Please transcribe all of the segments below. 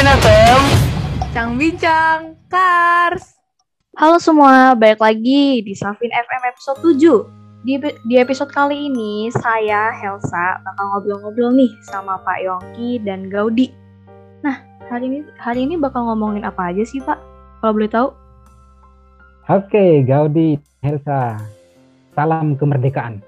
Safin FM. Cang Bincang Kars. Halo semua, balik lagi di Safin FM episode 7. Di, di episode kali ini, saya, Helsa, bakal ngobrol-ngobrol nih sama Pak Yongki dan Gaudi. Nah, hari ini hari ini bakal ngomongin apa aja sih, Pak? Kalau boleh tahu? Oke, Gaudi, Helsa. Salam kemerdekaan.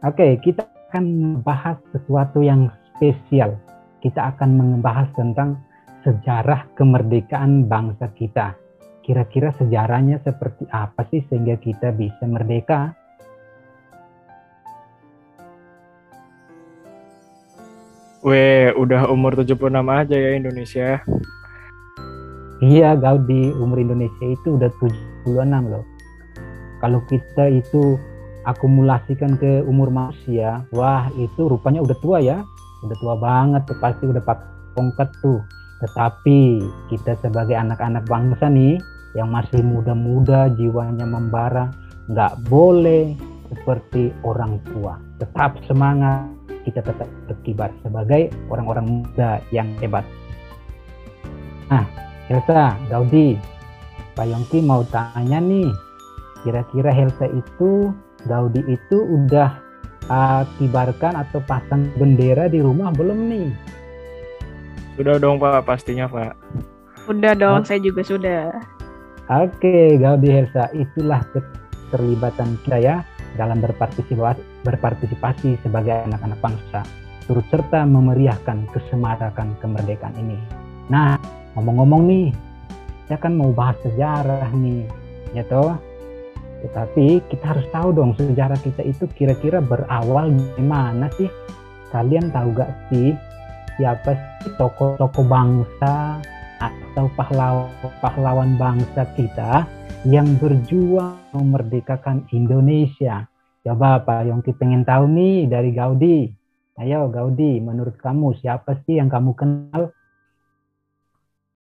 Oke, kita akan membahas sesuatu yang spesial. Kita akan membahas tentang sejarah kemerdekaan bangsa kita. Kira-kira sejarahnya seperti apa sih sehingga kita bisa merdeka? Weh, udah umur 76 aja ya Indonesia. Iya, Gaudi, umur Indonesia itu udah 76 loh. Kalau kita itu akumulasikan ke umur manusia, wah itu rupanya udah tua ya, udah tua banget tuh pasti udah pakai tongkat tuh. Tetapi kita sebagai anak-anak bangsa nih yang masih muda-muda jiwanya membara, nggak boleh seperti orang tua. Tetap semangat, kita tetap berkibar sebagai orang-orang muda yang hebat. Nah, Elsa, Gaudi, Pak Yongki mau tanya nih, kira-kira Helsa itu Gaudi itu udah uh, kibarkan atau pasang bendera di rumah belum nih? Sudah dong Pak, pastinya Pak. Udah dong, oh. saya juga sudah. Oke, Gaudi Helsa, itulah keterlibatan kita ya dalam berpartisipasi, berpartisipasi sebagai anak-anak bangsa, turut serta memeriahkan kesemarakan kemerdekaan ini. Nah, ngomong-ngomong nih, saya kan mau bahas sejarah nih, ya toh? Tetapi kita harus tahu dong sejarah kita itu kira-kira berawal gimana sih? Kalian tahu gak sih siapa sih tokoh-tokoh bangsa atau pahlawan pahlawan bangsa kita yang berjuang memerdekakan Indonesia? Coba Pak Yongki pengen tahu nih dari Gaudi. Ayo Gaudi, menurut kamu siapa sih yang kamu kenal?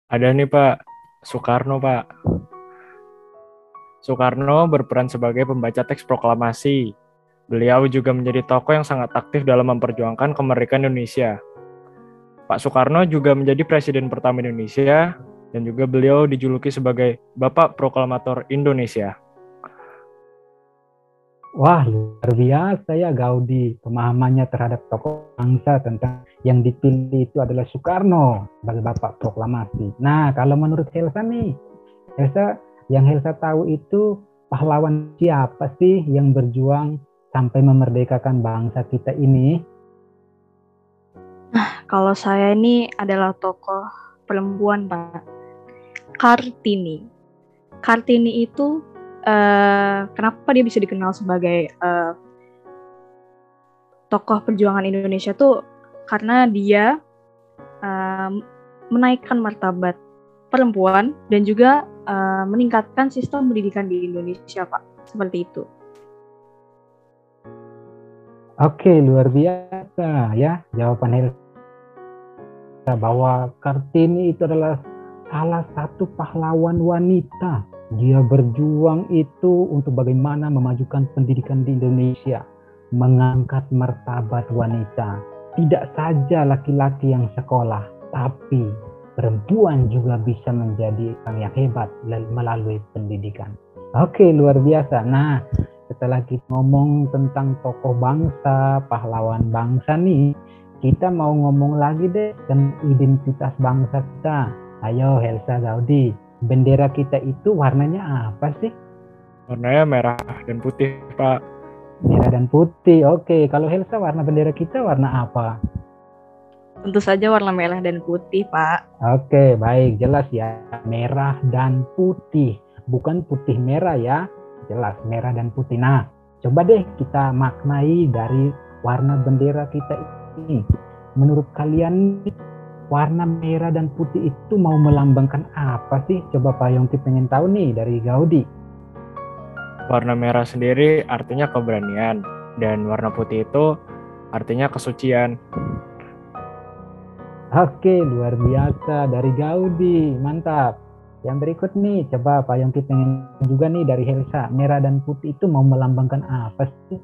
Ada nih Pak, Soekarno Pak. Soekarno berperan sebagai pembaca teks proklamasi. Beliau juga menjadi tokoh yang sangat aktif dalam memperjuangkan kemerdekaan Indonesia. Pak Soekarno juga menjadi presiden pertama Indonesia dan juga beliau dijuluki sebagai Bapak Proklamator Indonesia. Wah, luar biasa ya Gaudi pemahamannya terhadap tokoh bangsa tentang yang dipilih itu adalah Soekarno sebagai Bapak Proklamasi. Nah, kalau menurut Helsa nih, Helsa yang Helsa tahu itu pahlawan siapa sih yang berjuang sampai memerdekakan bangsa kita ini? Nah, kalau saya ini adalah tokoh perempuan, Pak. Kartini. Kartini itu uh, kenapa dia bisa dikenal sebagai uh, tokoh perjuangan Indonesia tuh karena dia uh, menaikkan martabat perempuan dan juga uh, meningkatkan sistem pendidikan di Indonesia, Pak. Seperti itu. Oke, luar biasa ya jawaban Helsa bahwa Kartini itu adalah salah satu pahlawan wanita. Dia berjuang itu untuk bagaimana memajukan pendidikan di Indonesia, mengangkat martabat wanita. Tidak saja laki-laki yang sekolah, tapi perempuan juga bisa menjadi orang yang hebat melalui pendidikan. Oke, luar biasa. Nah, setelah kita ngomong tentang tokoh bangsa, pahlawan bangsa nih, kita mau ngomong lagi deh tentang identitas bangsa kita. Ayo Helsa Gaudi, bendera kita itu warnanya apa sih? Warnanya merah dan putih, Pak. Merah dan putih. Oke, kalau Helsa warna bendera kita warna apa? Tentu saja warna merah dan putih, Pak. Oke, baik, jelas ya. Merah dan putih, bukan putih merah ya. Jelas merah dan putih. Nah, coba deh kita maknai dari warna bendera kita ini. Menurut kalian warna merah dan putih itu mau melambangkan apa sih? Coba Pak Yongki pengen tahu nih dari Gaudi. Warna merah sendiri artinya keberanian dan warna putih itu artinya kesucian. Oke, luar biasa dari Gaudi, mantap. Yang berikut nih, coba Pak Yongki pengen juga nih dari Helsa, merah dan putih itu mau melambangkan apa sih?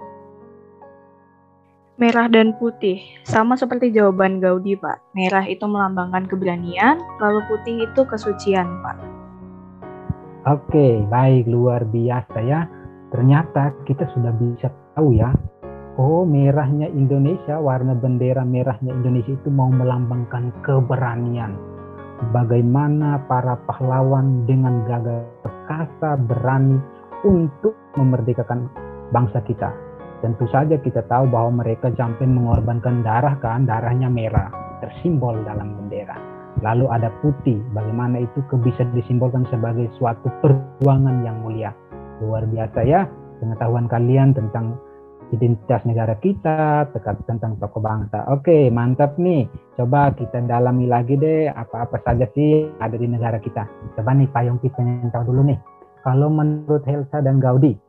Merah dan putih, sama seperti jawaban Gaudi, Pak. Merah itu melambangkan keberanian, lalu putih itu kesucian, Pak. Oke, baik, luar biasa ya. Ternyata kita sudah bisa tahu ya, oh merahnya Indonesia, warna bendera merahnya Indonesia itu mau melambangkan keberanian. Bagaimana para pahlawan dengan gagah perkasa berani untuk memerdekakan bangsa kita tentu saja kita tahu bahwa mereka sampai mengorbankan darah kan, darahnya merah, tersimbol dalam bendera. Lalu ada putih, bagaimana itu bisa disimbolkan sebagai suatu perjuangan yang mulia. Luar biasa ya, pengetahuan kalian tentang identitas negara kita, tentang tokoh bangsa. Oke, mantap nih. Coba kita dalami lagi deh apa-apa saja sih ada di negara kita. Coba nih Payung kita yang tahu dulu nih. Kalau menurut Helsa dan Gaudi,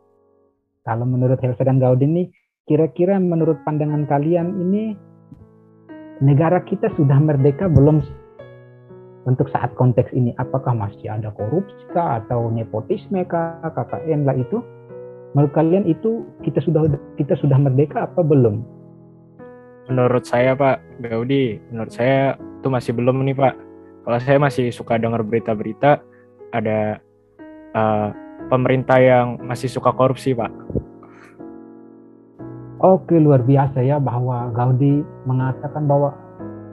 kalau menurut Helsa dan Gaudi ini, kira-kira menurut pandangan kalian ini negara kita sudah merdeka belum untuk saat konteks ini? Apakah masih ada korupsi kah atau nepotisme kah, KKN lah itu? Menurut kalian itu kita sudah kita sudah merdeka apa belum? Menurut saya Pak Gaudi, menurut saya itu masih belum nih Pak. Kalau saya masih suka dengar berita-berita ada uh, pemerintah yang masih suka korupsi, Pak. Oke, luar biasa ya bahwa Gaudi mengatakan bahwa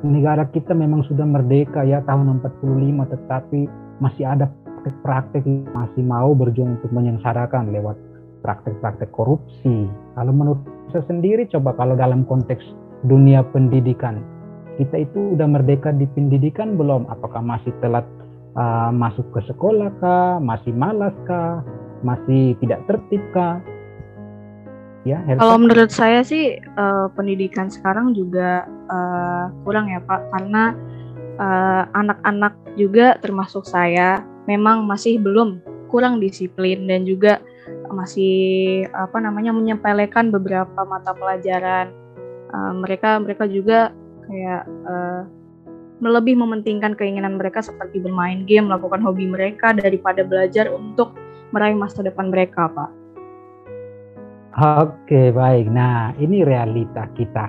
negara kita memang sudah merdeka ya tahun 45 tetapi masih ada praktek-praktek masih mau berjuang untuk menyengsarakan lewat praktek-praktek korupsi. Kalau menurut saya sendiri coba kalau dalam konteks dunia pendidikan kita itu udah merdeka di pendidikan belum? Apakah masih telat uh, masuk ke sekolah kah, masih malas kah, masih tidak tertib kah? Ya, Kalau menurut saya sih uh, pendidikan sekarang juga uh, kurang ya Pak, karena anak-anak uh, juga termasuk saya memang masih belum kurang disiplin dan juga masih apa namanya menyepelekan beberapa mata pelajaran. Uh, mereka mereka juga kayak uh, lebih mementingkan keinginan mereka seperti bermain game, melakukan hobi mereka daripada belajar untuk meraih masa depan mereka, Pak. Oke, baik. Nah, ini realita kita.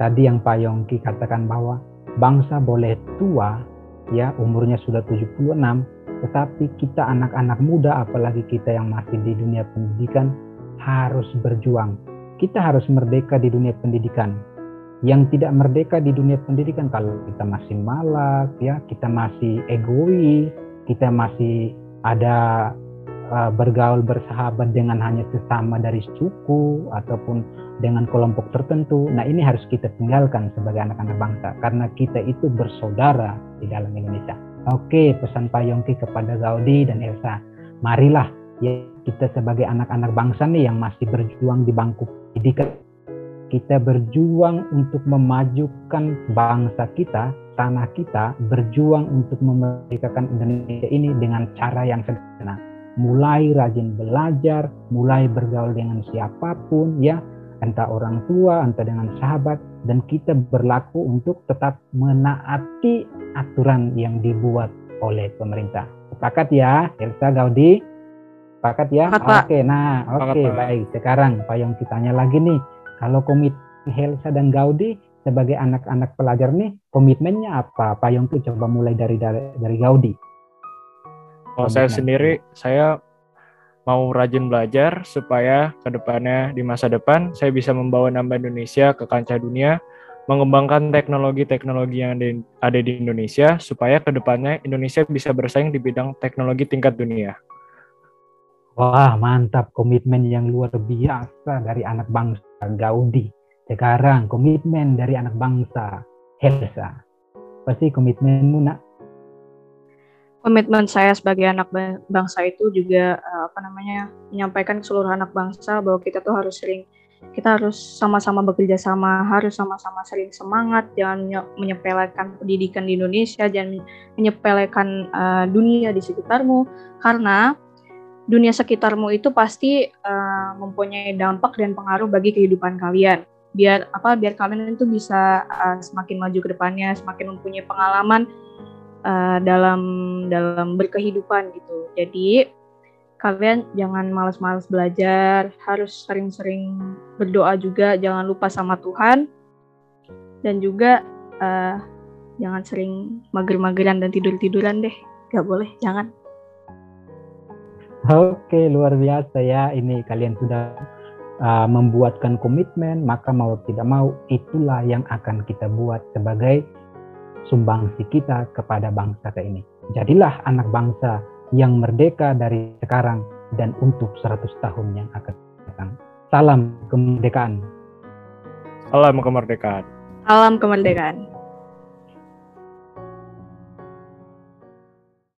Tadi yang Pak Yongki katakan bahwa bangsa boleh tua, ya umurnya sudah 76, tetapi kita anak-anak muda, apalagi kita yang masih di dunia pendidikan, harus berjuang. Kita harus merdeka di dunia pendidikan. Yang tidak merdeka di dunia pendidikan kalau kita masih malas ya kita masih egois kita masih ada uh, bergaul bersahabat dengan hanya sesama dari suku ataupun dengan kelompok tertentu nah ini harus kita tinggalkan sebagai anak-anak bangsa. Karena kita itu bersaudara di dalam Indonesia oke pesan Pak Yongki kepada Gaudi dan Elsa marilah ya kita sebagai anak-anak bangsa nih yang masih berjuang di bangku pendidikan kita berjuang untuk memajukan bangsa kita, tanah kita, berjuang untuk memerdekakan Indonesia ini dengan cara yang sederhana. Mulai rajin belajar, mulai bergaul dengan siapa pun ya, entah orang tua, entah dengan sahabat, dan kita berlaku untuk tetap menaati aturan yang dibuat oleh pemerintah. Sepakat ya, Elsa Gaudi? Sepakat ya? Oke, nah oke okay, baik. Sekarang Pak Yong kitanya lagi nih kalau komitmen Helsa dan Gaudi sebagai anak-anak pelajar nih, komitmennya apa? Pak Yongki coba mulai dari dari, dari Gaudi. Kalau saya sendiri, saya mau rajin belajar supaya ke depannya di masa depan saya bisa membawa nama Indonesia ke kancah dunia, mengembangkan teknologi-teknologi yang ada di Indonesia supaya ke depannya Indonesia bisa bersaing di bidang teknologi tingkat dunia. Wah, mantap komitmen yang luar biasa dari anak bangsa Gaudi. Sekarang komitmen dari anak bangsa Helsa. Pasti komitmenmu nak? Komitmen saya sebagai anak bangsa itu juga eh, apa namanya menyampaikan ke seluruh anak bangsa bahwa kita tuh harus sering kita harus sama-sama bekerja sama, harus sama-sama sering semangat, jangan menyepelekan pendidikan di Indonesia, jangan menyepelekan uh, dunia di sekitarmu, karena dunia sekitarmu itu pasti uh, mempunyai dampak dan pengaruh bagi kehidupan kalian. Biar apa? Biar kalian itu bisa uh, semakin maju ke depannya, semakin mempunyai pengalaman uh, dalam dalam berkehidupan gitu. Jadi kalian jangan malas-malas belajar, harus sering-sering berdoa juga, jangan lupa sama Tuhan. Dan juga uh, jangan sering mager-mageran dan tidur-tiduran deh. Gak boleh, jangan. Oke, luar biasa ya. Ini kalian sudah uh, membuatkan komitmen, maka mau tidak mau itulah yang akan kita buat sebagai sumbangsi kita kepada bangsa ini. Jadilah anak bangsa yang merdeka dari sekarang dan untuk 100 tahun yang akan datang. Salam kemerdekaan. Salam kemerdekaan. Salam kemerdekaan.